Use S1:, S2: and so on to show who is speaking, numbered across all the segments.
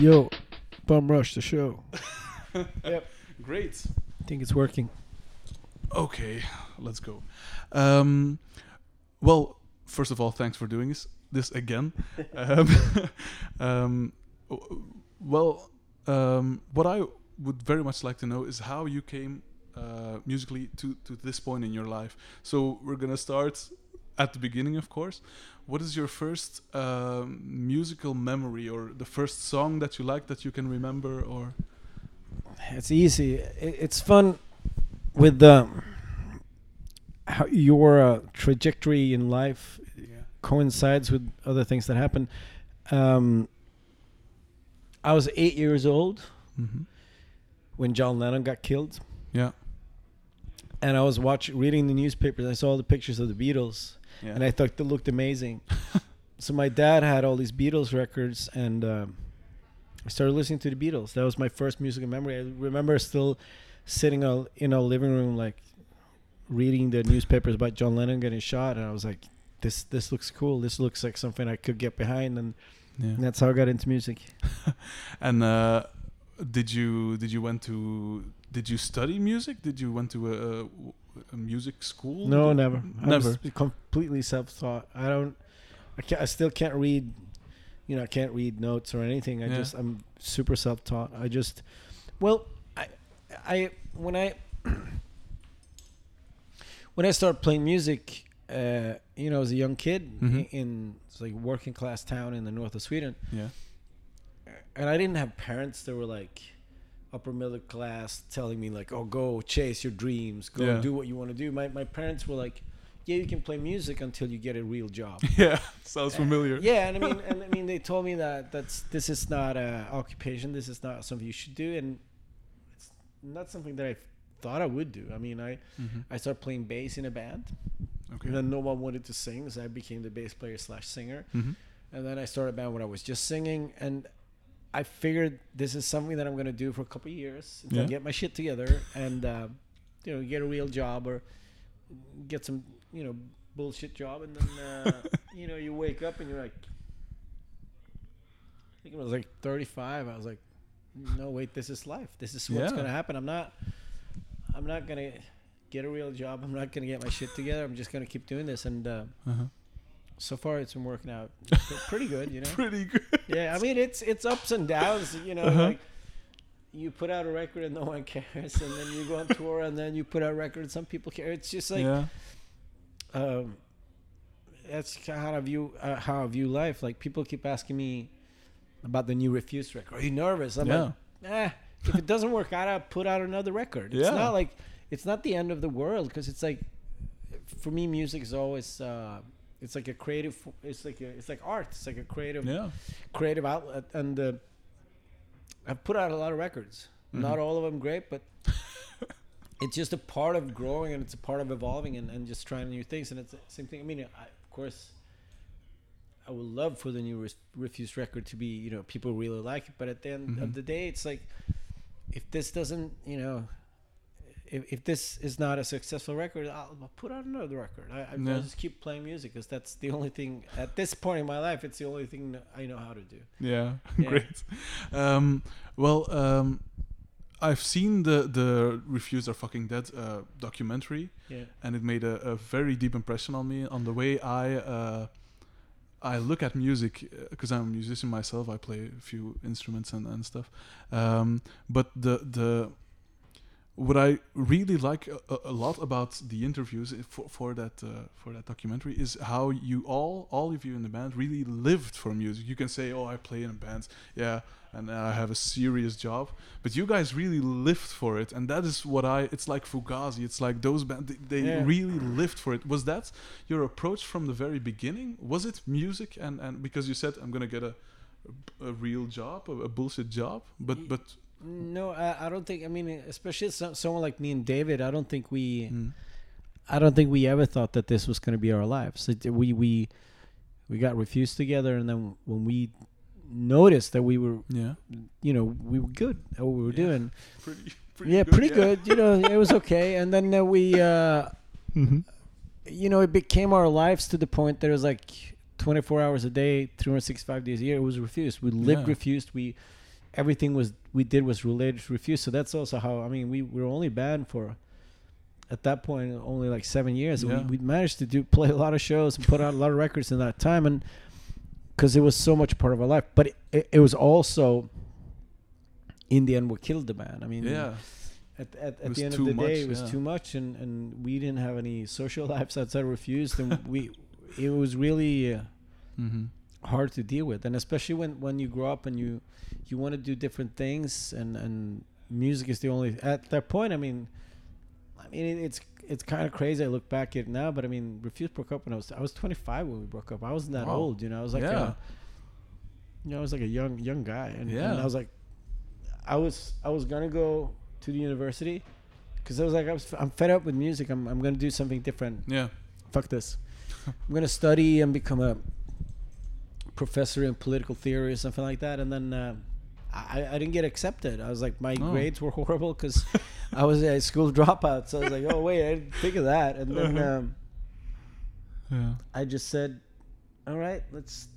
S1: Yo, bum rush the show. yep.
S2: Great.
S1: I think it's working.
S2: Okay, let's go. Um, well, first of all, thanks for doing this this again. um, um, well, um, what I would very much like to know is how you came uh, musically to to this point in your life. So we're gonna start at the beginning, of course. What is your first um, musical memory, or the first song that you like that you can remember, or
S1: It's easy. It, it's fun with the how your uh, trajectory in life
S2: yeah,
S1: coincides with other things that happen. Um, I was eight years old
S2: mm-hmm.
S1: when John Lennon got killed,
S2: yeah,
S1: and I was watching, reading the newspapers. I saw the pictures of the Beatles,
S2: yeah,
S1: and I thought they looked amazing. so my dad had all these Beatles records, and um, I started listening to the Beatles. That was my first musical memory. I remember still sitting uh, in our living room, like reading the newspapers about John Lennon getting shot, and I was like, "This this looks cool. This looks like something I could get behind." And,
S2: yeah.
S1: and that's how I got into music.
S2: And uh, did you did you went to did you study music? Did you went to a, a music school?
S1: No, never.
S2: Never.
S1: was completely self-taught. I don't. I can't. I still can't read. You know, I can't read notes or anything. I
S2: Yeah.
S1: just I'm super self-taught. I just, well, I, I when I when I started playing music, uh, you know, as a young kid
S2: Mhm.
S1: in it's like working class town in the north of Sweden,
S2: Yeah.
S1: and I didn't have parents that were like upper middle class telling me like, "Oh, go chase your dreams, go
S2: Yeah.
S1: do what you want to do." My my parents were like, "Yeah, you can play music until you get a real job."
S2: Yeah. Sounds familiar.
S1: yeah, and I mean, and I mean, they told me that that's this is not a occupation. This is not something you should do, and it's not something that I thought I would do. I mean, I
S2: Mhm.
S1: I started playing bass in a band,
S2: Okay.
S1: and then no one wanted to sing, so I became the bass player slash singer.
S2: Mhm.
S1: And then I started a band where I was just singing, and I figured this is something that I'm going to do for a couple of years until I
S2: Yeah.
S1: get my shit together and uh, you know get a real job or get some you know bullshit job, and then uh, you know you wake up and you're like, I think it was like 35. I was like, no wait, this is life. This is what's
S2: Yeah.
S1: going to happen. I'm not, I'm not going to get a real job. I'm not going to get my shit together. I'm just going to keep doing this and. Uh,
S2: Uh-huh.
S1: So far it's been working out pretty good, you know.
S2: Pretty good.
S1: Yeah, I mean it's it's ups and downs, you know.
S2: Uh-huh.
S1: Like you put out a record and no one cares, and then you go on tour and then you put out a record and some people care. It's just like
S2: yeah.
S1: um, that's how I view uh, how I view life. Like people keep asking me about the new Refused record. Are you nervous? I'm
S2: Yeah.
S1: like, eh. If it doesn't work out, I'll put out another record. It's
S2: Yeah.
S1: not like it's not the end of the world because it's like for me, music is always. Uh, it's like a creative. It's like a, it's like art. It's like a creative
S2: Yeah.
S1: creative outlet and uh, I've put out a lot of records.
S2: Mhm.
S1: Not all of them great, but it's just a part of growing and it's a part of evolving and, and just trying new things. And it's the same thing. I mean, I, of course, I would love for the new Re- Refused record to be, you know, people really like it. But at the end
S2: Mhm.
S1: of the day, it's like, if this doesn't, you know, if, if this is not a successful record, I'll, I'll put out another record. I, I,
S2: Yeah.
S1: Just keep playing music because that's the only thing at this point in my life. It's the only thing I know how to do.
S2: Yeah.
S1: Yeah.
S2: Great. Um, well, um, I've seen the the Refused Are Fucking Dead uh, documentary,
S1: Yeah.
S2: and it made a, a very deep impression on me on the way I uh, I look at music because I'm a musician myself. I play a few instruments and, and stuff. Um, but the the what I really like a, a- lot about the interviews for, for that uh, for that documentary is how you all all of you in the band really lived for music. You can say, "Oh, I play in a band, yeah, and I have a serious job," but you guys really lived for it, and that is what I. It's like Fugazi. It's like those band. They, they
S1: Yeah.
S2: really lived for it. Was that your approach from the very beginning? Was it music and and because you said I'm gonna get a a real job, a, a bullshit job, but but
S1: No, I, I don't think. I mean, especially so, someone like me and David. I don't think we.
S2: mm,
S1: I don't think we ever thought that this was going to be our lives. It, we we we got refused together, and then when we noticed that we were,
S2: yeah,
S1: you know, we were good at what we were
S2: Yeah.
S1: doing.
S2: pretty,
S1: yeah, pretty good. You know, it was okay. And then uh, we, uh,
S2: Mm-hmm.
S1: you know, it became our lives to the point that it was like 24 hours a day, 365 days a year. It was refused. We lived
S2: Yeah.
S1: refused. We everything was we did was related to Refused. So that's also how I mean we were only banned for at that point only like seven years.
S2: Yeah.
S1: We, we managed to do play a lot of shows and put out a lot of records in that time, and because it was so much part of our life. But it, it, it was also in the end what killed the band. I mean,
S2: yeah.
S1: at, at, at the end of the day, it was
S2: yeah.
S1: too much, and, and we didn't have any social lives outside of Refused, and we it was really uh,
S2: Mm-hmm.
S1: Hard to deal with, and especially when when you grow up and you you want to do different things, and and music is the only at that point. I mean, I mean it, it's it's kind of crazy. I look back at it now, but I mean, Refused broke up when I was I was 25 when we broke up. I wasn't that
S2: Wow.
S1: old, you know. I was like,
S2: Yeah.
S1: a, you know, I was like a young young guy, and, and I was like, I was I was gonna go to the university because I was like I was I'm fed up with music. I'm I'm gonna do something different.
S2: Yeah.
S1: Fuck this. I'm gonna study and become a professor in political theory or something like that. And then uh, I I didn't get accepted. I was like my
S2: Oh.
S1: grades were horrible because I was a school dropout. So I was like, oh wait, I didn't think of that. And then
S2: Uh-huh.
S1: um,
S2: Yeah.
S1: I just said, all right, let's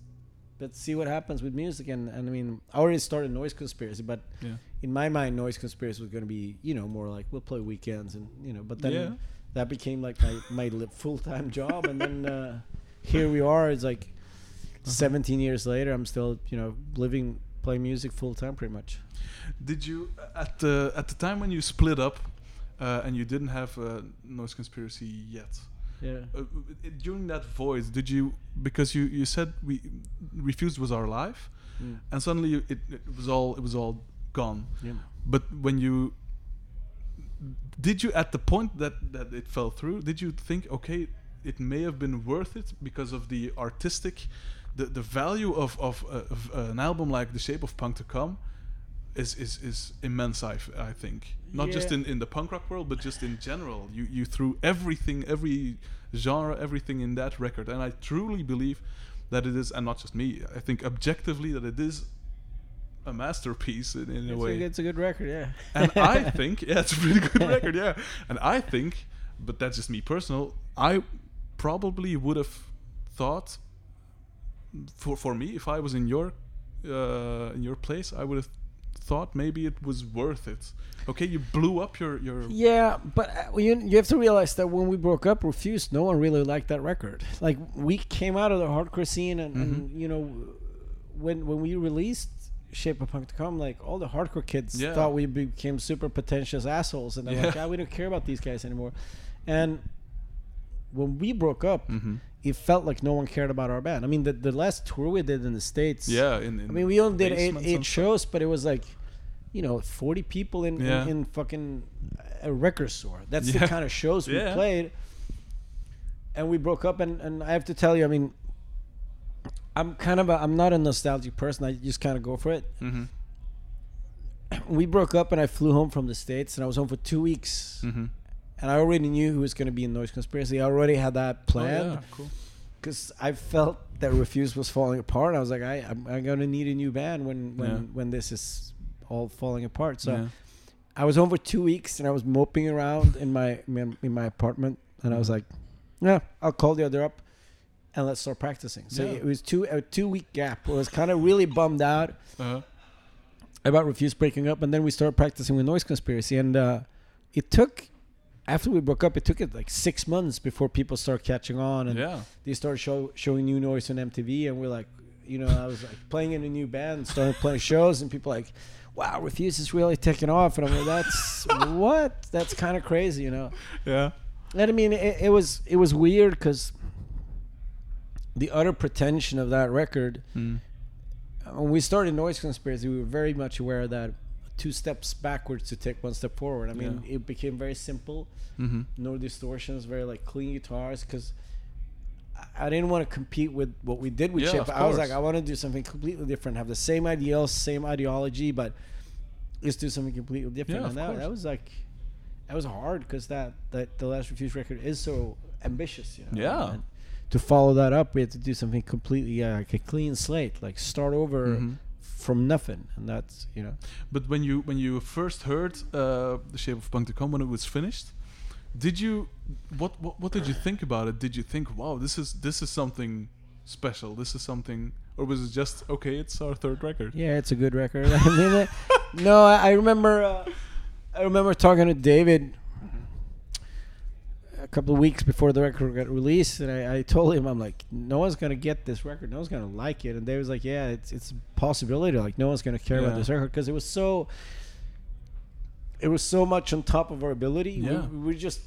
S1: let's see what happens with music. And, and I mean, I already started Noise Conspiracy, but
S2: Yeah.
S1: in my mind, Noise Conspiracy was going to be, you know, more like we'll play weekends and, you know, but then
S2: Yeah.
S1: that became like my, my full time job. And then uh, here we are. It's like
S2: Uh-huh.
S1: 17 years later, I'm still, you know, living, playing music full time pretty much.
S2: Did you at the at the time when you split up, uh, and you didn't have uh, Noise Conspiracy yet?
S1: Yeah.
S2: Uh, uh, during that voice, did you because you you said we refused was our life,
S1: Mm.
S2: and suddenly you, it, it was all it was all gone.
S1: Yeah.
S2: But when you did you at the point that that it fell through, did you think okay, it may have been worth it because of the artistic, the the value of of, uh, of uh, an album like The Shape of Punk to Come. Is, is, is immense I, f- I think not just in, in the punk rock world but just in general you you threw everything every genre everything in that record and I truly believe that it is and not just me I think objectively that it is a masterpiece in, in a way
S1: a, it's a good record, yeah.
S2: and I think, yeah, it's a really good record, yeah. And I think, but that's just me personal. I probably would have thought, for for me, if I was in your uh, in your place, I would have thought maybe it was worth it. Okay, you blew up your your
S1: Yeah, but uh, you, you have to realize that when we broke up, Refused, no one really liked that record. Like we came out of the hardcore scene, and, and you know, when when we released Shape of Punk to Come, like all the hardcore kids
S2: Yeah.
S1: thought we became super pretentious assholes, and they're like,
S2: Yeah.
S1: ah, we don't care about these guys anymore. And when we broke up,
S2: Mhm.
S1: It felt like no one cared about our band. I mean, the the last tour we did in the states,
S2: yeah. In, in
S1: I mean, we only did eight eight shows, but it was like, you know, forty people in
S2: Yeah.
S1: in, in fucking a record store. That's the kind of shows we
S2: Yeah.
S1: played. And we broke up, and and I have to tell you, I mean, I'm kind of a, I'm not a nostalgic person. I just kind of go for it.
S2: Mhm.
S1: We broke up, and I flew home from the states, and I was home for two weeks,
S2: Mhm.
S1: And I already knew who was going to be in Noise Conspiracy. I already had that
S2: Oh, yeah, cool.
S1: because I felt that Refused was falling apart. I was like, I, I'm, I'm gonna need a new band when when
S2: Yeah.
S1: when this is all falling apart. So
S2: yeah.
S1: I was home for two weeks and I was moping around in my in, my apartment, and I was
S2: Mhm.
S1: like, yeah, I'll call the other up, and let's start practicing. So
S2: Yeah.
S1: it was two a two week gap. I was kind of really bummed out
S2: Uh-huh.
S1: about Refused breaking up, and then we started practicing with Noise Conspiracy, and uh, it took. After we broke up, it took it like six months before people started catching on, and
S2: yeah.
S1: they started show, showing new noise on MTV, and we're like, you know, I was like playing in a new band, started playing shows, and people like, wow, Refused is really taking off, and I'm like, that's what? That's kind of crazy, you know.
S2: Yeah.
S1: And I mean, it, it was it was weird because the utter pretension of that record.
S2: Mm.
S1: When we started Noise Conspiracy, we were very much aware that two steps backwards to take one step forward. I mean, it became very simple
S2: Mhm.
S1: no distortions, very like clean guitars because I didn't want to compete with what we did with
S2: Yeah,
S1: Chip. I was like. I want to do something completely different, have the same ideals, same ideology, but let's do something completely different.
S2: Yeah,
S1: and that, that was like, that was hard because that, that the Last Refused record is so ambitious, you know.
S2: Yeah.
S1: And to follow that up, we had to do something completely uh, like a clean slate, like start over
S2: Mhm.
S1: From nothing, and that's you know.
S2: But when you when you first heard uh, the Shape of Punk to Come when it was finished, did you what, what what did you think about it? Did you think, wow, this is this is something special? This is something or was it just okay? It's our third record.
S1: Yeah, it's a good record. I mean, no, I, I remember. Uh, I remember talking to David a couple of weeks before the record got released, and I, I told him, I'm like, no one's gonna get this record. No one's gonna like it. And they was like, yeah, it's it's a possibility. Like, no one's gonna care
S2: Yeah.
S1: about this record because it was so. It was so much on top of our ability. We-
S2: Yeah.
S1: We, were just.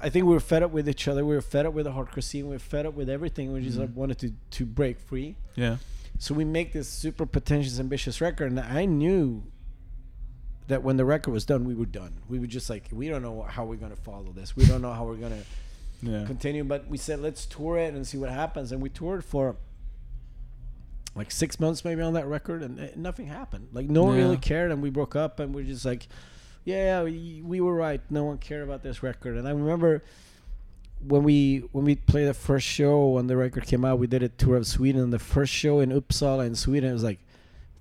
S1: I think we were fed up with each other. We were fed up with the hardcore scene. We were fed up with everything. We just
S2: Mhm.
S1: like, wanted to to break free.
S2: Yeah.
S1: So we make this super pretentious, ambitious record, and I knew that when the record was done, we were done. We were just like, we don't know how we're gonna follow this. We don't know how we're gonna
S2: Yeah.
S1: continue. But we said, let's tour it and see what happens. And we toured for like six months, maybe on that record, and uh, nothing happened. Like no one
S2: Yeah.
S1: really cared, and we broke up, and we're just like, yeah, we, we were right. No one cared about this record. And I remember when we when we played the first show when the record came out, we did a tour of Sweden. The first show in Uppsala in Sweden it was like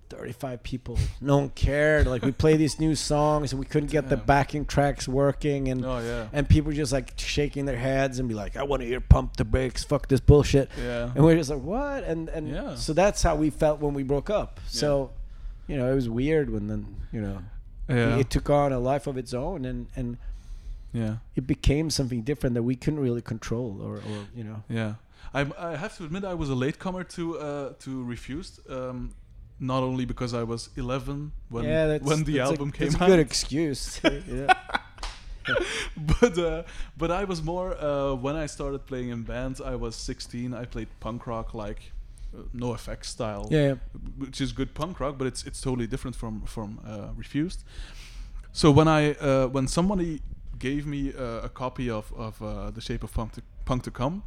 S1: 35 people. No one cared. Like we play these new songs and we couldn't get the backing tracks working and
S2: Oh yeah.
S1: and people just like shaking their heads and be like, "I want to hear Pump the Brakes. Fuck this bullshit."
S2: Yeah.
S1: And we're just like, "What?" And and
S2: Yeah.
S1: so that's how we felt when we broke up. So, you know, it was weird when then you know
S2: Yeah.
S1: it took on a life of its own and and
S2: Yeah.
S1: it became something different that we couldn't really control or, or you know
S2: Yeah, I I have to admit I was a latecomer to uh, to Refused. Um, not only because I was 11 when
S1: yeah that's,
S2: when the
S1: that's
S2: album
S1: a,
S2: came
S1: that's
S2: out,
S1: a good excuse yeah.
S2: but uh, but I was more uh, when I started playing in bands. I was 16. I played punk rock like uh, NOFX style,
S1: yeah
S2: which is good punk rock, but it's it's totally different from from uh, Refused. So when I uh, when somebody gave me uh, a copy of of uh, the Shape of Punk to, Punk to Come,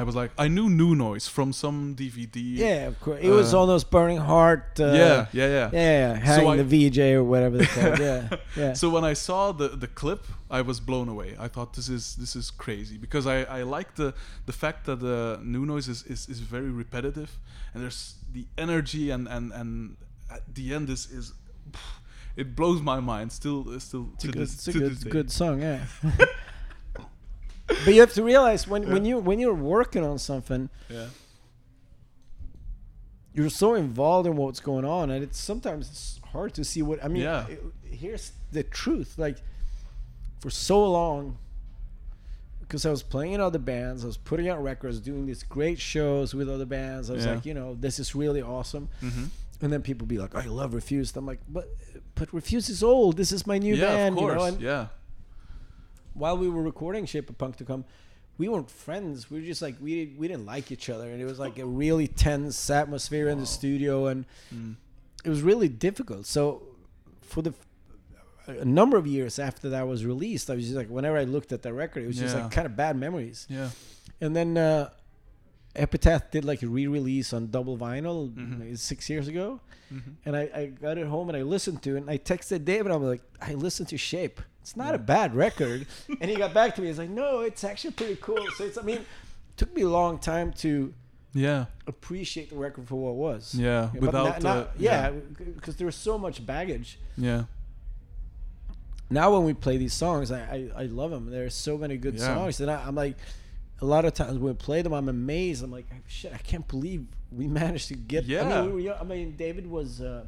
S2: I was like, I knew New Noise from some DVD.
S1: yeah of course it was
S2: Uh,
S1: on those burning heart uh,
S2: yeah, yeah, yeah.
S1: yeah hang
S2: I-
S1: the vj or whatever they call it yeah yeah
S2: So when I saw the the clip, I was blown away. I thought this is this is crazy because I I like the the fact that the new noise is, is is very repetitive and there's the energy and and and at the end is is it blows my mind still still
S1: it's a
S2: to
S1: good,
S2: this,
S1: it's a good, good song yeah but you have to realize when, when you when you're working on something
S2: yeah.
S1: you're so involved in what's going on and it's sometimes it's hard to see what i mean
S2: Yeah.
S1: it- here's the truth like for so long because i was playing in other bands i was putting out records doing these great shows with other bands. I was
S2: Yeah.
S1: like you know this is really awesome.
S2: Hmm
S1: and then people be like i love refused. I'm like but but refused is old. This is my new
S2: yeah
S1: band
S2: of course
S1: you know and
S2: yeah
S1: while we were recording shape of punk to come we weren't friends we were just like we we didn't like each other and it was like a really tense atmosphere in the studio and
S2: mm.
S1: it was really difficult. So for the a number of years after that was released, I was just like, whenever I looked at that record, it was just like kind of bad memories.
S2: yeah
S1: And then uh, Epitaph did like a re-release on double vinyl
S2: Mhm.
S1: six years ago,
S2: hmm
S1: and I, I got it home and I listened to it, and I texted David. I'm like, I listened to Shape. It's not a bad record, and he got back to me. He's like, No, it's actually pretty cool. So it's, I mean, it took me a long time to
S2: yeah
S1: appreciate the record for what it was.
S2: yeah
S1: Yeah,
S2: without
S1: na-
S2: uh,
S1: yeah, because there was so much baggage.
S2: yeah
S1: now when we play these songs, I, I, I love them. There are so many good
S2: Yeah.
S1: songs, and I, I'm like, a lot of times when we play them, I'm amazed. I'm like, shit, I can't believe we managed to get. I
S2: Yeah.
S1: mean, we were, young- I mean, David was, uh,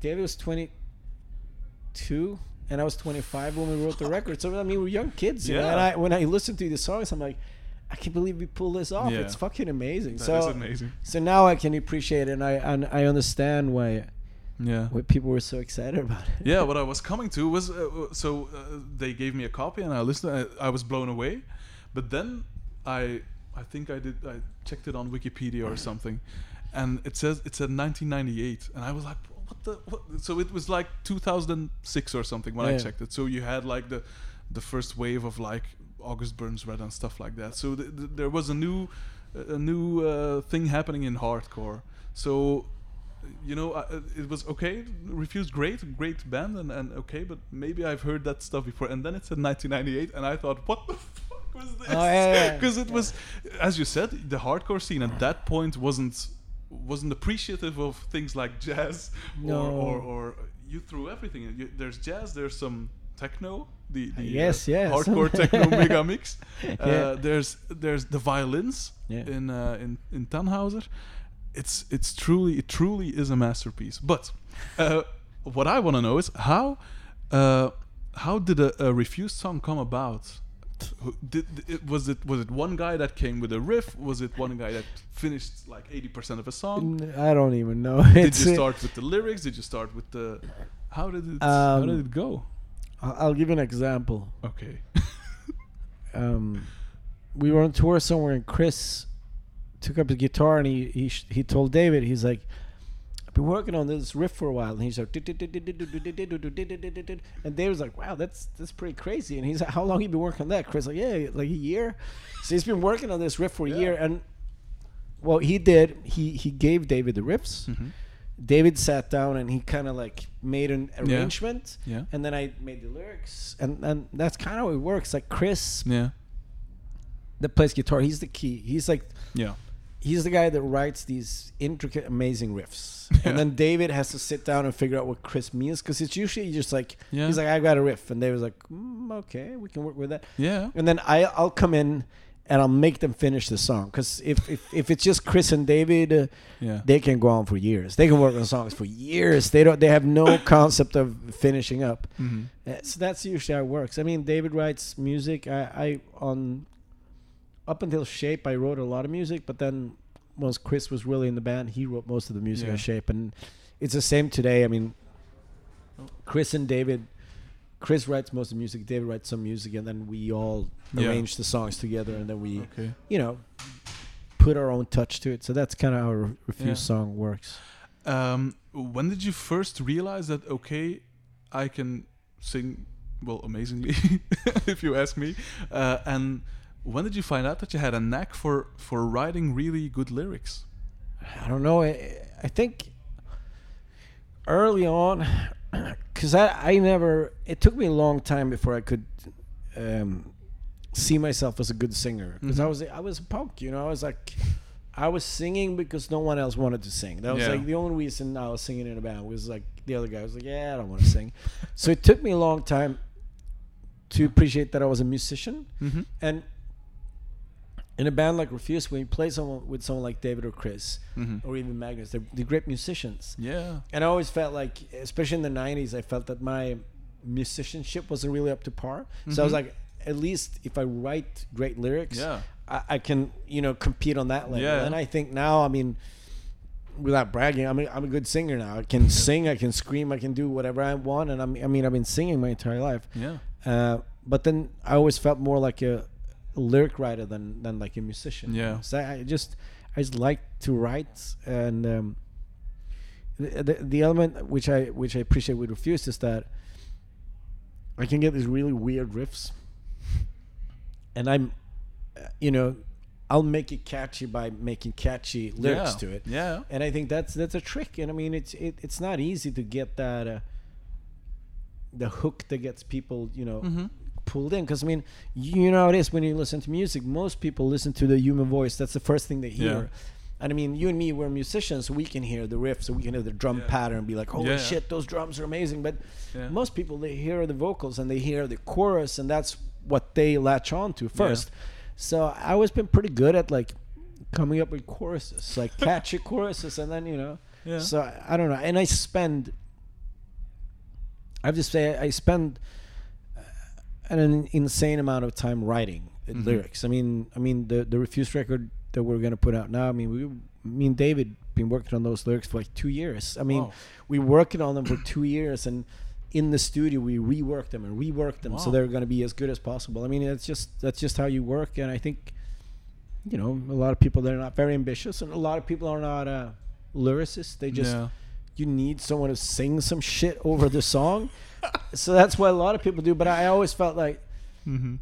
S1: David was 22, and I was 25 when we wrote the record. So I mean, we were young kids. Know?
S2: Yeah.
S1: And I, when I listen to the songs, I'm like, I can't believe we pulled this off.
S2: Yeah.
S1: It's fucking amazing.
S2: That is
S1: so
S2: amazing
S1: so now I can appreciate it, and I and I understand why
S2: yeah
S1: why people were so excited about it.
S2: yeah what i was coming to was uh, so uh, they gave me a copy and i listened I, I was blown away but then i i think i did i checked it on wikipedia or something and it says it said 1998 and i was like what the what? so it was like 2006 or something when i checked it so you had like the the first wave of like august burns red and stuff like that so th- th- there was a new a new uh, thing happening in hardcore so you know, uh, it was okay. Refused, great, great band, and, and okay, but maybe I've heard that stuff before. And then it said 1998, and I thought, what the fuck was this?
S1: Oh, yeah, yeah,
S2: Because it
S1: yeah.
S2: was, as you said, the hardcore scene at that point wasn't wasn't appreciative of things like jazz,
S1: No.
S2: or, or or you threw everything. in. You, there's jazz, there's some techno, the, the
S1: Yes,
S2: uh,
S1: yes.
S2: hardcore techno mega mix. Uh,
S1: Yeah.
S2: There's there's the violins
S1: Yeah.
S2: in uh, in in Tannhauser. It's it's truly it truly is a masterpiece. But uh, what I want to know is how uh, how did a, a refused song come about? Did, it, was it was it one guy that came with a riff? Was it one guy that finished like eighty percent of a song?
S1: I don't even know.
S2: Did
S1: It's,
S2: you start with the lyrics? Did you start with the how did it how
S1: Um,
S2: did it go?
S1: I'll give an example.
S2: Okay.
S1: um, we were on tour somewhere, and Chris took up the guitar and he he, sh- he told David, he's like, "I've been working on this riff for a while," and he's like, and David's like, "Wow, that's that's pretty crazy." And he's like, "How long you been working on that?" Chris like, "Yeah, like a year." So he's been working on this riff for a year, and well, he did. He he gave David the riffs.
S2: Mhm.
S1: David sat down and he kind of like made an arrangement,
S2: Yeah.
S1: and then I made the lyrics, and and that's kind of how it works. Like Chris
S2: Yeah.
S1: that plays guitar. He's the key. He's like
S2: Yeah.
S1: He's the guy that writes these intricate, amazing riffs.
S2: Yeah.
S1: And then David has to sit down and figure out what Chris means because it's usually just like
S2: Yeah.
S1: he's like, I got a riff, and David's like, mm, okay, we can work with that.
S2: Yeah.
S1: And then I I'll come in and I'll make them finish the song because if, if if it's just Chris and David. Uh,
S2: Yeah.
S1: they can go on for years. They can work on songs for years. They don't. They have no concept of finishing up.
S2: hmm
S1: Uh, So that's usually how it works. I mean, David writes music. I, I on up until Shape, I wrote a lot of music, but then once Chris was really in the band, he wrote most of the music
S2: Yeah.
S1: on Shape, and it's the same today. I mean, Chris and David. Chris writes most of the music. David writes some music, and then we all
S2: Yeah.
S1: arrange the songs together, and then we,
S2: Okay.
S1: you know, put our own touch to it. So that's kind of how Refused
S2: Yeah.
S1: song works.
S2: Um, when did you first realize that okay, I can sing well amazingly, if you ask me? Uh, and when did you find out that you had a knack for for writing really good lyrics?
S1: I don't know. I, I think early on, because I, I never, it took me a long time before I could um, see myself as a good singer. Because I
S2: Mhm.
S1: was I was a punk, you know. I was like, I was singing because no one else wanted to sing. That was
S2: Yeah.
S1: like the only reason I was singing in a band was like the other guy was like, yeah, I don't want to sing. so it took me a long time to appreciate that I was a musician.
S2: Mm-hmm.
S1: And in a band like Refused, when you play someone with someone like David or Chris
S2: Mm-hmm.
S1: or even Magnus, they're, they're great musicians.
S2: Yeah.
S1: And I always felt like, especially in the '90s, I felt that my musicianship wasn't really up to par. So I was
S2: Mhm.
S1: like, at least if I write great lyrics,
S2: Yeah.
S1: I, I can, you know, compete on that level.
S2: Yeah.
S1: And I think now, I mean, without bragging, I'm a, I'm a good singer now. I can sing, I can scream, I can do whatever I want. And I'm, I mean, I've been singing my entire life.
S2: Yeah.
S1: Uh, but then I always felt more like a lyric writer than than like a musician.
S2: Yeah.
S1: So I just I just like to write, and um, the, the the element which I which I appreciate with Refused is that I can get these really weird riffs, and I'm, uh, you know, I'll make it catchy by making catchy lyrics
S2: yeah.
S1: to it
S2: Yeah.
S1: and I think that's that's a trick. And I mean, it's it, it's not easy to get that uh, the hook that gets people, you know,
S2: Mm-hmm.
S1: Pulled in. Because I mean, you know it is when you listen to music. Most people listen to the human voice. That's the first thing they hear.
S2: Yeah.
S1: And I mean, you and me, we're musicians, so we can hear the riffs, so we can hear the drum
S2: Yeah.
S1: pattern, and be like, "Holy
S2: Yeah.
S1: shit, those drums are amazing!" But
S2: Yeah.
S1: most people, they hear the vocals and they hear the chorus, and that's what they latch on to first. So I always been pretty good at like coming up with choruses, like catchy choruses, and then you know.
S2: Yeah.
S1: So I, I don't know, and I spend. I have to say, I spend an insane amount of time writing
S2: Mhm.
S1: lyrics. I mean, I mean the the Refused record that we're gonna put out now. I mean, we, me and David, been working on those lyrics for like two years. I mean,
S2: Wow.
S1: we working on them for two years, and in the studio we reworked them and reworked them so they're gonna be as good as possible. I mean, it's just that's just how you work, and I think, you know, a lot of people they're not very ambitious, and a lot of people are not uh, lyricists. They just
S2: yeah.
S1: You need someone to sing some shit over the song. so that's what a lot of people do. But I always felt like
S2: Mm-hmm.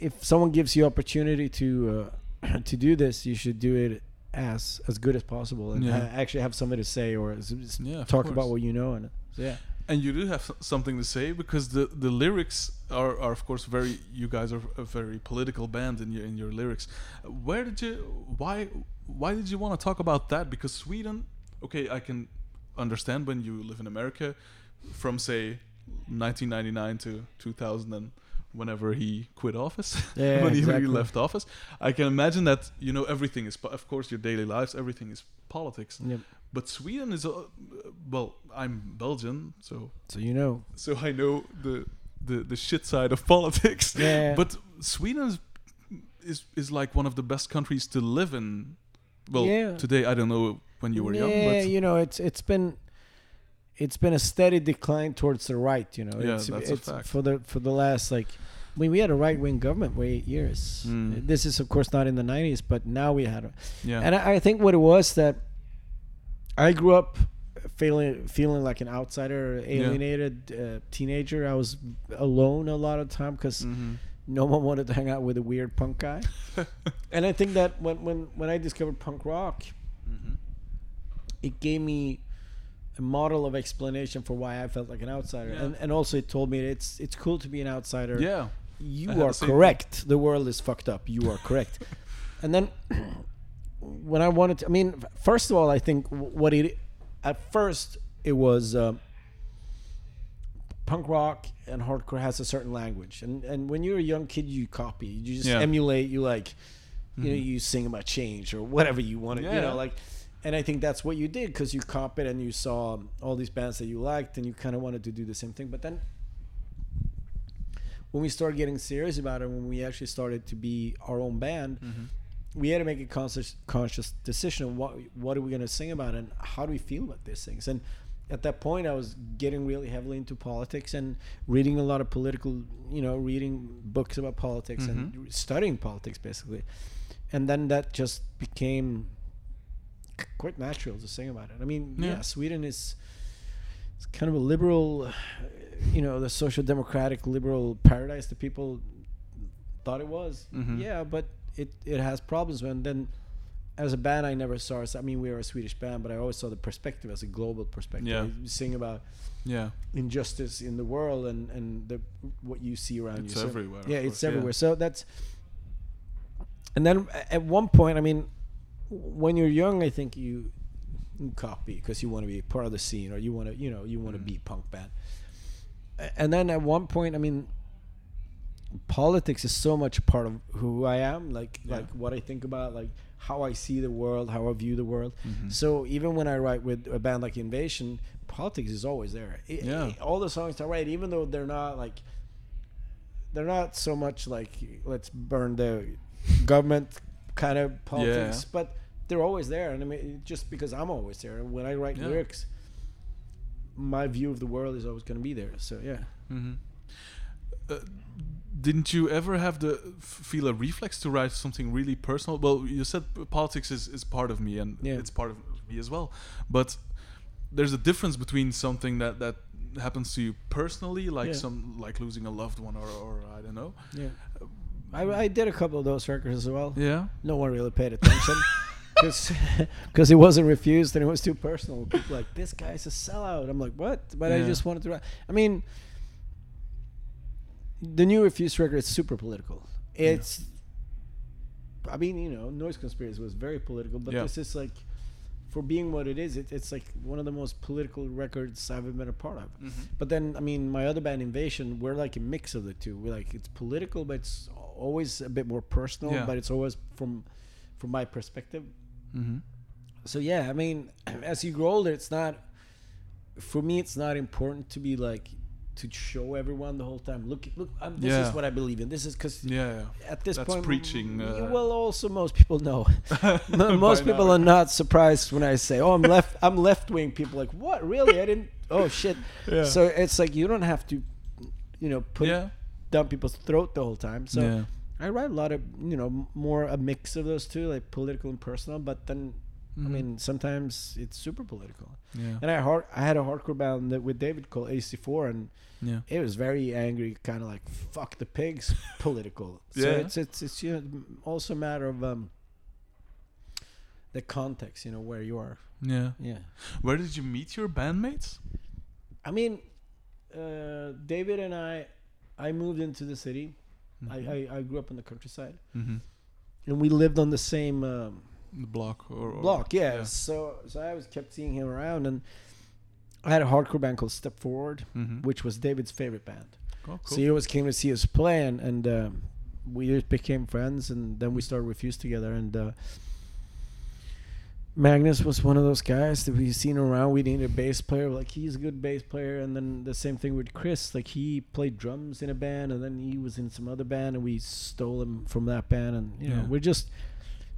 S1: if someone gives you opportunity to uh, to do this, you should do it as as good as possible and
S2: Yeah.
S1: actually have something to say or
S2: Yeah,
S1: talk about what you know. And so, yeah,
S2: And you do have something to say because the, the lyrics are, are of course very you guys are a very political band in your in your lyrics. Where did you why why did you want to talk about that? Because Sweden, okay, I can understand when you live in America, from say 1999 to 2000 and whenever he quit office
S1: Yeah,
S2: when, he, he left office i can imagine that you know everything is po- of course your daily lives everything is politics
S1: Yep.
S2: but sweden is uh, well i'm belgian so
S1: So you know.
S2: so i know the the, the shit side of politics
S1: Yeah.
S2: but sweden is, is is like one of the best countries to live in well
S1: Yeah.
S2: today i don't know when you were
S1: yeah,
S2: young but
S1: you know, it's it's been it's been a steady decline towards the right. You know,
S2: Yeah,
S1: it's,
S2: that's a fact.
S1: for the for the last like. I mean, we had a right wing government for eight years.
S2: Mm.
S1: This is, of course, not in the '90s, but now we had. A,
S2: yeah
S1: And I, I think what it was that I grew up feeling feeling like an outsider, alienated uh, teenager. I was alone a lot of time because
S2: Mhm.
S1: no one wanted to hang out with a weird punk guy. and I think that when when when I discovered punk rock,
S2: Mhm.
S1: It gave me a model of explanation for why I felt like an outsider,
S2: Yeah.
S1: and and also it told me it's it's cool to be an outsider.
S2: yeah
S1: you are correct. The world is fucked up. You are correct. and then when I wanted to, I mean, first of all, I think what it at first it was um, punk rock and hardcore has a certain language, and and when you're a young kid, you copy, you just
S2: Yeah.
S1: emulate, you like, you know,
S2: Mhm.
S1: you sing about change or whatever you want to, you know, like. And I think that's what you did because you copied and you saw all these bands that you liked, and you kind of wanted to do the same thing. But then when we started getting serious about it, when we actually started to be our own band,
S2: Mhm.
S1: we had to make a conscious conscious decision. of What what are we going to sing about, and how do we feel about these things? And at that point, I was getting really heavily into politics and reading a lot of political, you know, reading books about politics and studying politics basically. And then that just became quite natural to sing about it. I mean, yeah,
S2: Yeah.
S1: Sweden is it's kind of a liberal, you know, the social democratic liberal paradise that people thought it was.
S2: Mhm.
S1: Yeah, but it it has problems. And then, as a band, I never saw us. I mean, we are a Swedish band, but I always saw the perspective as a global perspective.
S2: Yeah.
S1: You sing about
S2: yeah
S1: injustice in the world and and the what you see around
S2: It's
S1: you. So-
S2: everywhere, of
S1: Yeah,
S2: course,
S1: it's
S2: yeah.
S1: everywhere. So that's. And then at one point, I mean, when you're young, I think you, you copy because you want to be part of the scene or you want to, you know, you want to
S2: Mhm.
S1: be punk band. And then at one point, I mean, politics is so much a part of who I am, like
S2: Yeah.
S1: like what I think about, like how I see the world, how I view the world.
S2: Mhm.
S1: So even when I write with a band like Invasion, politics is always there. I-
S2: Yeah.
S1: I- all the songs I write, even though they're not like, they're not so much like let's burn the government kind of politics,
S2: Yeah.
S1: but they're always there. And I mean, just because I'm always there, when I write
S2: Yeah.
S1: lyrics, my view of the world is always going to be there. So yeah.
S2: hmm Uh, didn't you ever have the feel a reflex to write something really personal? Well, you said politics is, is part of me and
S1: Yeah.
S2: it's part of me as well. But there's a difference between something that, that happens to you personally, like
S1: Yeah.
S2: some like losing a loved one or, or I don't know.
S1: Yeah. I, I did a couple of those records as well.
S2: Yeah.
S1: No one really paid attention because it wasn't refused and it was too personal. People like this guy's a sellout. I'm like, what? But I just wanted to. write. I mean, the new refused record is super political. It's. I mean, you know, Noise Conspiracy was very political, but
S2: Yeah.
S1: this is like, for being what it is, it, it's like one of the most political records I've ever been a part of. Mm-hmm. But then, I mean, my other band, Invasion, we're like a mix of the two. We're like it's political, but it's always a bit more personal.
S2: Yeah.
S1: But it's always from from my perspective.
S2: Mm-hmm.
S1: So yeah, I mean, as you grow older, it's not for me. It's not important to be like to show everyone the whole time. Look, look, um, this
S2: Yeah.
S1: is what I believe in. This is because
S2: Yeah.
S1: at this
S2: That's
S1: point,
S2: preaching, uh,
S1: well, also most people know. most people
S2: now.
S1: are not surprised when I say, "Oh, I'm left. I'm left wing." People are like, "What? Really? I didn't." Oh shit.
S2: Yeah.
S1: So it's like you don't have to, you know, put
S2: yeah.
S1: Down people's throat the whole time. So
S2: yeah.
S1: I write a lot of, you know, more a mix of those two, like political and personal. But then, I
S2: Mhm.
S1: mean, sometimes it's super political.
S2: Yeah.
S1: And I hard, I had a hardcore band that with David called AC4, and
S2: Yeah.
S1: it was very angry, kind of like "fuck the pigs," political. So
S2: Yeah.
S1: it's it's it's you know, also a matter of um the context, you know, where you are.
S2: Yeah.
S1: Yeah.
S2: Where did you meet your bandmates?
S1: I mean, uh, David and I, I moved into the city. I, I I grew up in the countryside,
S2: mm-hmm.
S1: and we lived on the same. Um,
S2: The block or, or
S1: block yeah.
S2: yeah.
S1: so so i was kept seeing him around and I had a hardcore band called Step Forward,
S2: Mm-hmm.
S1: which was David's favorite band.
S2: Oh,
S1: So he always came to see us play, and and um, we just became friends, and then we started Refused together. And uh, Magnus was one of those guys that we've seen around. We needed a bass player, like he's a good bass player. And then the same thing with Chris, like he played drums in a band, and then he was in some other band, and we stole him from that band. And you know, we're just,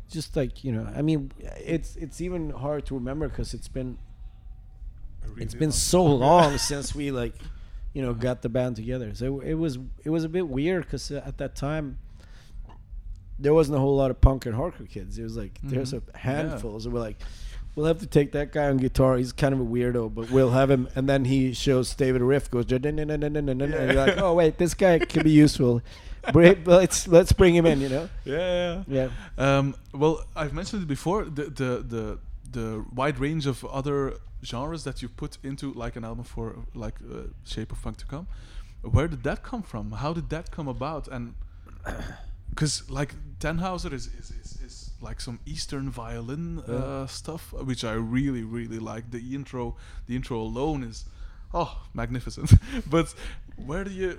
S1: just like you know, I mean, it's it's even hard to remember because it's been it's been so long since we like you know got the band together so it was it was a bit weird because uh, at that time there wasn't a whole lot of punk and hardcore kids it was like there's
S2: Mhm.
S1: a handful so we're like we'll have to take that guy on guitar he's kind of a weirdo but we'll have him and then he shows david a riff goes and you're like oh wait this guy could be useful let's let's bring him in you know
S2: Yeah, yeah.
S1: yeah
S2: Um, well, I've mentioned it before. The, the the the wide range of other genres that you put into like an album for like uh, Shape of Punk to Come. Where did that come from? How did that come about? And because like Tannhauser is, is, is, is like some Eastern violin uh, stuff, which I really really like. The intro, the intro alone is oh magnificent. but where do you?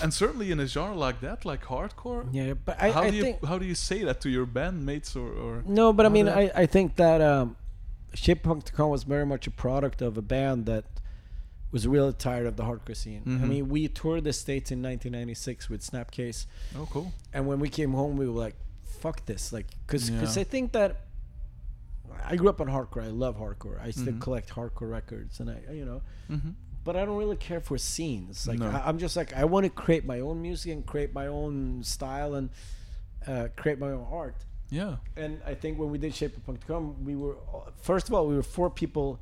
S2: And certainly in a genre like that, like hardcore,
S1: yeah but i,
S2: how
S1: I
S2: do you
S1: think
S2: how do you say that to your bandmates or, or
S1: No, but I mean, I, I think that um, Shape Punk to Come was very much a product of a band that was really tired of the hardcore scene. I
S2: Mhm.
S1: mean, we toured the States in 1996 with Snapcase,
S2: oh cool
S1: and when we came home, we were like, fuck this. Like, because
S2: Yeah.
S1: I think that I grew up on hardcore. I love hardcore. I still
S2: Mhm.
S1: collect hardcore records, and I, you know,
S2: mm-hmm.
S1: but I don't really care for scenes. Like
S2: No.
S1: I, I'm just like I want to create my own music and create my own style and uh, create my own art
S2: yeah
S1: and I think when we did Shape of Punk to Come, we were first of all we were four people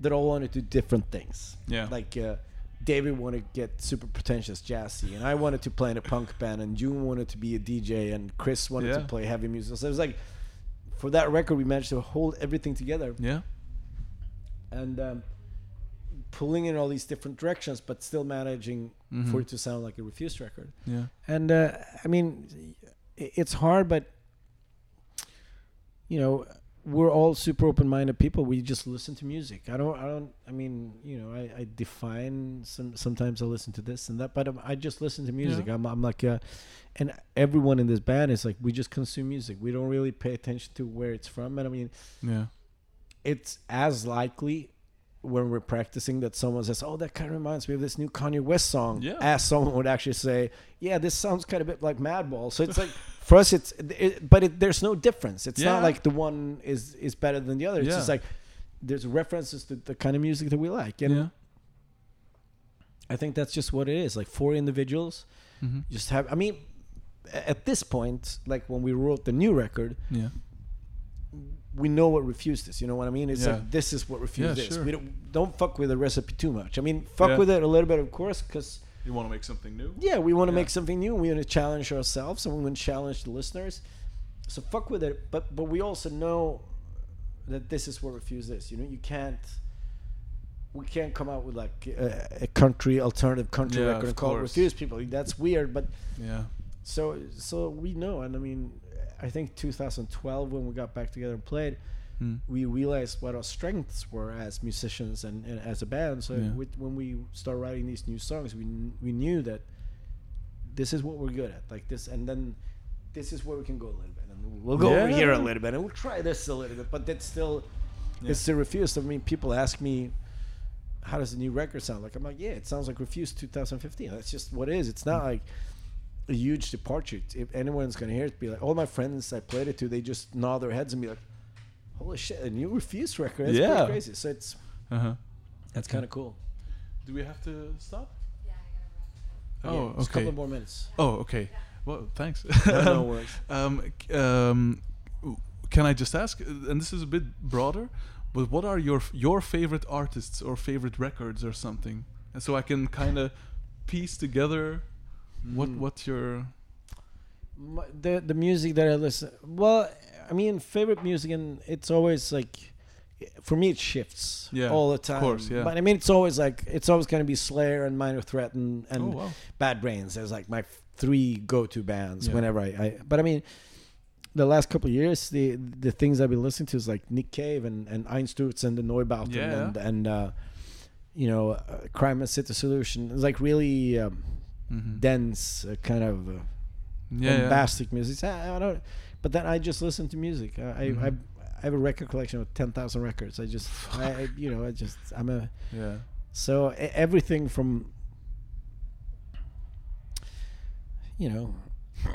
S1: that all wanted to do different things.
S2: Yeah.
S1: Like uh, David wanted to get super pretentious jazzy, and I wanted to play in a punk band, and Jon wanted to be a DJ, and Chris wanted to play heavy music. So it was like for that record, we managed to hold everything together
S2: yeah
S1: and um, pulling in all these different directions, but still managing for
S2: Mhm.
S1: it to sound like a Refused record.
S2: yeah
S1: And uh, I mean, it's hard, but you know, we're all super open-minded people. We just listen to music. I don't. I don't. I mean, you know, I, I define some. Sometimes I listen to this and that, but um, I just listen to music.
S2: Yeah.
S1: I'm. I'm like, uh, and everyone in this band is like, we just consume music. We don't really pay attention to where it's from. And I mean,
S2: yeah
S1: it's as likely when we're practicing that someone says, "Oh, that kind of reminds me of this new Kanye West song,"
S2: Yeah.
S1: as someone would actually say, "Yeah, this sounds kind of bit like Madball." So it's like for us, it's it, but it, there's no difference. It's
S2: Yeah.
S1: not like the one is is better than the other. It's
S2: Yeah.
S1: just like there's references to the kind of music that we like, and
S2: yeah
S1: I think that's just what it is. Like four individuals
S2: mm-hmm.
S1: just have. I mean, at this point, like when we wrote the new record,
S2: yeah
S1: we know what refused is. You know what I mean? It's
S2: Yeah.
S1: like this is what refused
S2: Yeah,
S1: is.
S2: sure.
S1: We don't don't fuck with the recipe too much. I mean, fuck
S2: Yeah.
S1: with it a little bit, of course, because
S2: you want to make something new
S1: yeah, we want to make something new. We want to challenge ourselves, and we want to challenge the listeners. So fuck with it, but but we also know that this is what refused is. You know, you can't. We can't come out with like a, a country alternative country record and call it refuse people. That's weird, but
S2: yeah
S1: so so we know, and I mean, I think 2012 when we got back together and played,
S2: mm.
S1: we realized what our strengths were as musicians and, and as a band. So
S2: Yeah.
S1: with, when we started writing these new songs, we we knew that this is what we're good at, like this, and then this is where we can go a little bit, and we'll go over here a little bit, and we'll try this a little bit, but that's still
S2: Yeah.
S1: it's still refused. I mean, people ask me. How does the new record sound like? I'm like, yeah, it sounds like Refused 2015. That's just what it is. It's not like a huge departure. If anyone's gonna hear it, be like, all my friends I played it to, they just nod their heads and be like, "Holy shit, a new Refused record! That's
S2: Yeah.
S1: crazy." So it's
S2: uh-huh
S1: that's kind of cool.
S2: do we have to stop
S3: Yeah, I gotta wrap it up.
S2: oh
S1: Yeah, just a
S2: okay
S1: couple more minutes.
S2: oh okay well thanks
S1: No, no worries.
S2: um, um, can I just ask, uh, and this is a bit broader, but what are your your favorite artists or favorite records or something, and so I can kind of piece together what What's your
S1: My, the the music that I listen. Well, I mean, favorite music, and it's always like, for me, it shifts
S2: Yeah,
S1: all the
S2: of
S1: time.
S2: course, yeah.
S1: But I mean, it's always like it's always gonna be Slayer and Minor Threat and and
S2: oh wow
S1: Bad Brains as like my three go-to bands
S2: Yeah.
S1: whenever I, I. But I mean, the last couple of years, the the things I've been listening to is like Nick Cave and and Einstürzende Neubauten
S2: Yeah.
S1: and and uh, you know, uh, Crime and City Solution. It's like really um,
S2: Mhm.
S1: dense, uh, kind of uh,
S2: yeah, yeah.
S1: bombastic music. I, I don't. But then I just listen to music. I I, I. I have a record collection of ten thousand records. I just I, you know I just I'm a
S2: yeah.
S1: so everything from you know.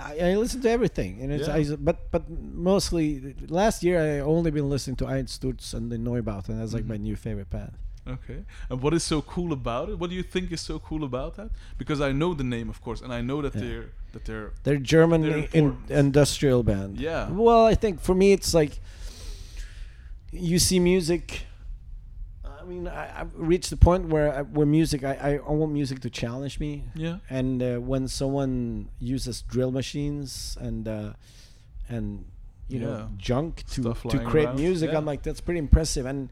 S1: I, I listen to everything, and it's
S2: Yeah.
S1: I, but but mostly last year I only been listening to Einstürzende Neubauten. That's like my
S2: Mhm.
S1: new favorite band.
S2: Okay. And what is so cool about it? What do you think is so cool about that? Because I know the name, of course, and I know that
S1: Yeah.
S2: they're that they're
S1: They're German
S2: They're
S1: in, industrial band.
S2: Yeah.
S1: Well, I think for me it's like you see music. I mean, I, I've reached the point where I, where music. I, I I want music to challenge me.
S2: yeah.
S1: And uh, when someone uses drill machines and uh, and you
S2: Yeah.
S1: know junk to
S2: Stuff
S1: to create
S2: around.
S1: music,
S2: Yeah.
S1: I'm like that's pretty impressive. And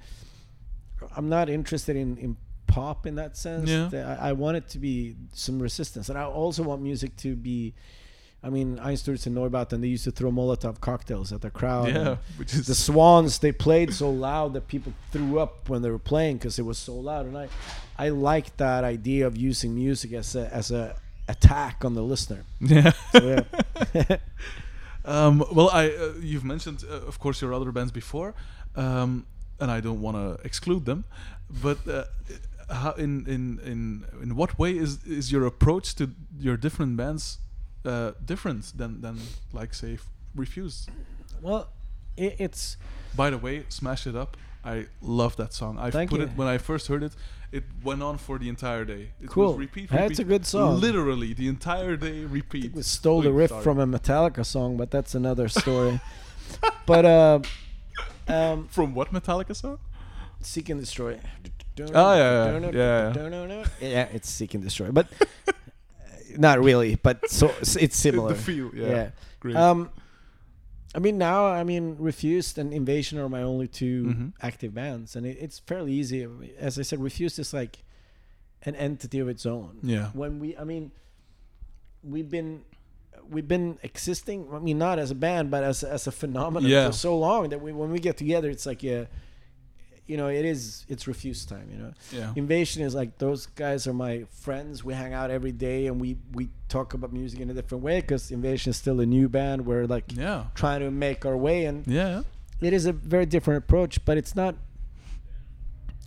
S1: I'm not interested in in pop in that sense.
S2: Yeah.
S1: I, I want it to be some resistance, and I also want music to be. I mean, Einstürzende Neubauten, they used to throw Molotov cocktails at the crowd.
S2: yeah. Which is
S1: the Swans, they played so loud that people threw up when they were playing because it was so loud. And I, I like that idea of using music as a as a attack on the listener.
S2: yeah.
S1: So, yeah.
S2: Um, well, I uh, you've mentioned, uh, of course, your other bands before, um, and I don't want to exclude them, but uh, how in in in in what way is is your approach to your different bands uh, different than than like say F- Refused?
S1: well, it, it's
S2: By the way, Smash It Up. I love that song. I put
S1: you.
S2: it when I first heard it. It went on for the entire day. It
S1: Cool.
S2: Was repeat,
S1: That's a good song.
S2: Literally the entire day. Repeat.
S1: we stole the riff
S2: sorry.
S1: from a Metallica song, but that's another story. but uh, um,
S2: From what Metallica song?
S1: Seek and Destroy.
S2: Oh, yeah, yeah. Yeah,
S1: yeah. it's Seek and Destroy, but uh, not really. But so it's similar.
S2: The feel. Yeah.
S1: yeah.
S2: Great.
S1: Um, I mean, now I mean, Refused and Invasion are my only 2
S2: Mhm.
S1: active bands, and it, it's fairly easy. As I said, Refused is like an entity of its own.
S2: yeah.
S1: When we, I mean, we've been we've been existing. I mean, not as a band, but as as a phenomenon
S2: Yeah.
S1: for so long that we when we get together, it's like yeah, you know, it is it's Refused time. You know,
S2: Yeah.
S1: Invasion is like those guys are my friends. We hang out every day and we we talk about music in a different way because Invasion is still a new band. We're like
S2: Yeah.
S1: trying to make our way, and
S2: Yeah.
S1: it is a very different approach. But it's not.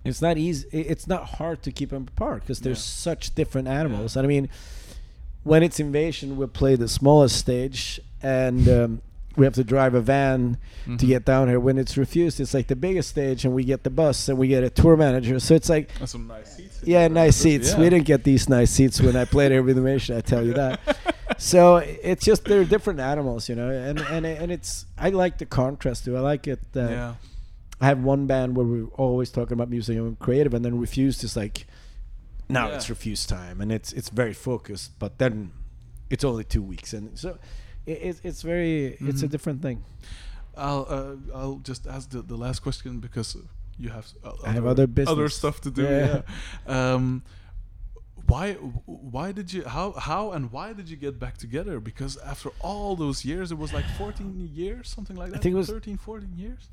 S1: It's not easy. It's not hard to keep them apart because they're
S2: Yeah.
S1: such different animals. And I mean, when it's Invasion, we play the smallest stage, and um, we have to drive a van to
S2: Mhm.
S1: get down here. When it's Refused, it's like the biggest stage, and we get the bus, and we get a tour manager. So it's like
S2: And some nice seats.
S1: yeah, nice seats.
S2: Yeah.
S1: We didn't get these nice seats when I played here with Invasion. I tell you that. so it's just they're different animals, you know, and and and it's I like the contrast too. I like it. That
S2: yeah.
S1: I have one band where we're always talking about music and creative, and then Refused is like, now
S2: Yeah.
S1: it's refuse time, and it's it's very focused. But then it's only two weeks, and so it, it's it's very it's a
S2: Mhm.
S1: different thing.
S2: I'll uh, I'll just ask the, the last question because you have uh,
S1: I have other business.
S2: other stuff to do.
S1: Yeah.
S2: Yeah. Um, why why did you how how and why did you get back together? Because after all those years, it was like 14 years, something like that.
S1: I think it was-
S2: 13, 14 years.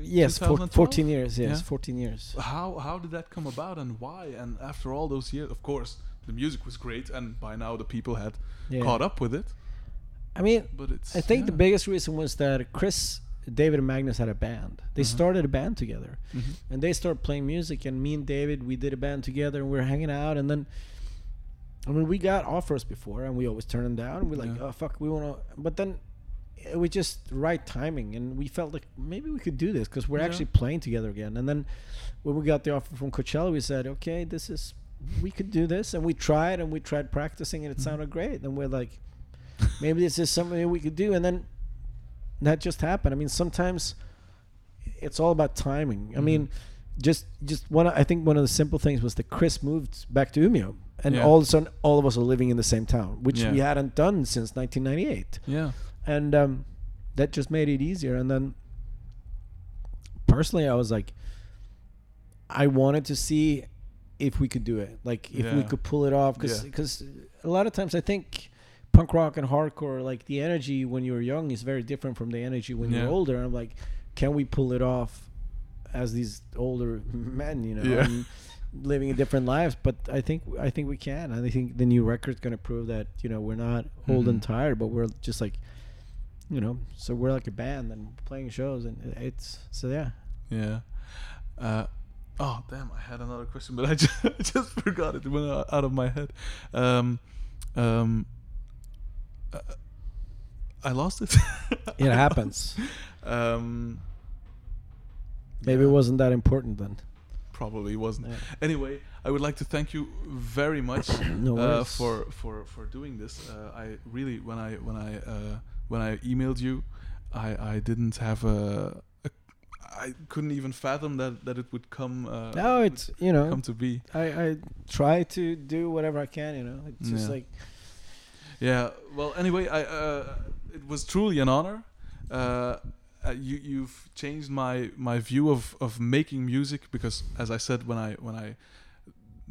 S1: Yes, four, 14 years. Yes,
S2: Yeah.
S1: 14 years.
S2: How how did that come about and why? And after all those years, of course, the music was great, and by now the people had
S1: Yeah.
S2: caught up with it.
S1: I mean,
S2: But it's
S1: I think the biggest reason was that Chris, David, and Magnus had a band. They
S2: Mhm.
S1: started a band together,
S2: Mhm.
S1: and they started playing music. And me and David, we did a band together, and we were hanging out. And then, I mean, we got offers before, and we always turned them down. And we're like,
S2: Yeah.
S1: oh fuck, we want to. But then, it was just right timing, and we felt like maybe we could do this because we're
S2: Yeah.
S1: actually playing together again. And then, when we got the offer from Coachella, we said, okay, this is. We could do this, and we tried, and we tried practicing, and it
S2: Mhm.
S1: sounded great. And we're like, maybe this is something we could do and then that just happened i mean sometimes it's all about timing i mean
S2: Mhm.
S1: just just one i think one of the simple things was that chris moved back to Umeå and
S2: Yeah.
S1: all of a sudden all of us are living in the same town which
S2: Yeah.
S1: we hadn't done since 1998
S2: Yeah.
S1: And um, that just made it easier and then personally i was like i wanted to see if we could do it like if we could pull it off because
S2: Yeah.
S1: a lot of times i think punk rock and hardcore like the energy when you're young is very different from the energy when
S2: Yeah.
S1: you're older and i'm like can we pull it off as these older men, you know,
S2: Yeah.
S1: and living a different lives. But I think I think we can. And I think the new record's gonna prove that you know we're not old and
S2: Mhm.
S1: tired, but we're just like, you know, so we're like a band and playing shows, and it's so yeah.
S2: Yeah. Uh, oh damn! I had another question, but I just, I just forgot it. It went out out of my head. Um, um, uh, I lost it.
S1: It happens.
S2: Um,
S1: Maybe
S2: yeah,
S1: it wasn't that important then.
S2: Probably wasn't.
S1: Yeah.
S2: Anyway, I would like to thank you very much
S1: No
S2: uh, for for for doing this. Uh, I really when I when I uh, when I emailed you, I I didn't have a. a I couldn't even fathom that that it would come. Uh,
S1: No, it's you know
S2: come to be.
S1: I I try to do whatever I can. You know, it's just
S2: Yeah.
S1: like
S2: Yeah. Well, anyway, I uh, it was truly an honor. Uh, uh, you you've changed my my view of of making music because, as I said when I when I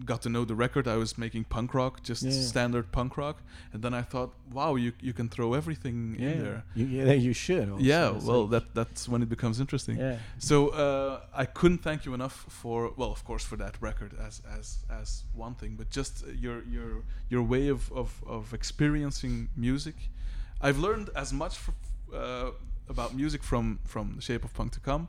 S2: got to know the record, I was making punk rock, just
S1: Yeah.
S2: standard punk rock, and then I thought, wow, you you can throw everything
S1: yeah,
S2: in there.
S1: You, yeah, you should. Also.
S2: yeah.
S1: It's
S2: Well,
S1: like-
S2: that that's when it becomes interesting.
S1: yeah.
S2: So uh, I couldn't thank you enough for well, of course, for that record as as as one thing, but just your your your way of of, of experiencing music. I've learned as much f- uh, about music from from the Shape of Punk to Come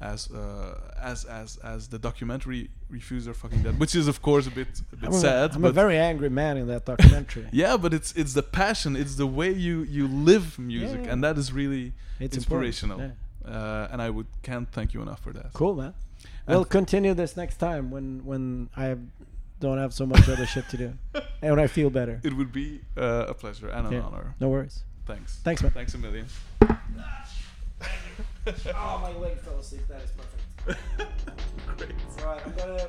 S2: as uh, as as as the documentary Refused Are Fucking Dead, which is of course a bit a bit
S1: I'm,
S2: sad.
S1: I'm
S2: but
S1: a very angry man in that documentary.
S2: yeah, but it's it's the passion, it's the way you you live music,
S1: Yeah.
S2: and that is really
S1: It's
S2: inspirational.
S1: important,
S2: Uh, and I would can't thank you enough for that.
S1: Cool, man.
S2: And-
S1: We'll continue this next time when when I don't have so much other shit to do, and when I feel better.
S2: It would be uh, a pleasure and an honor.
S1: No worries.
S2: Thanks.
S1: Thanks, man.
S2: Thanks a million.
S1: oh, my leg fell asleep. That is perfect.
S2: Great.
S1: Right, I'm gonna.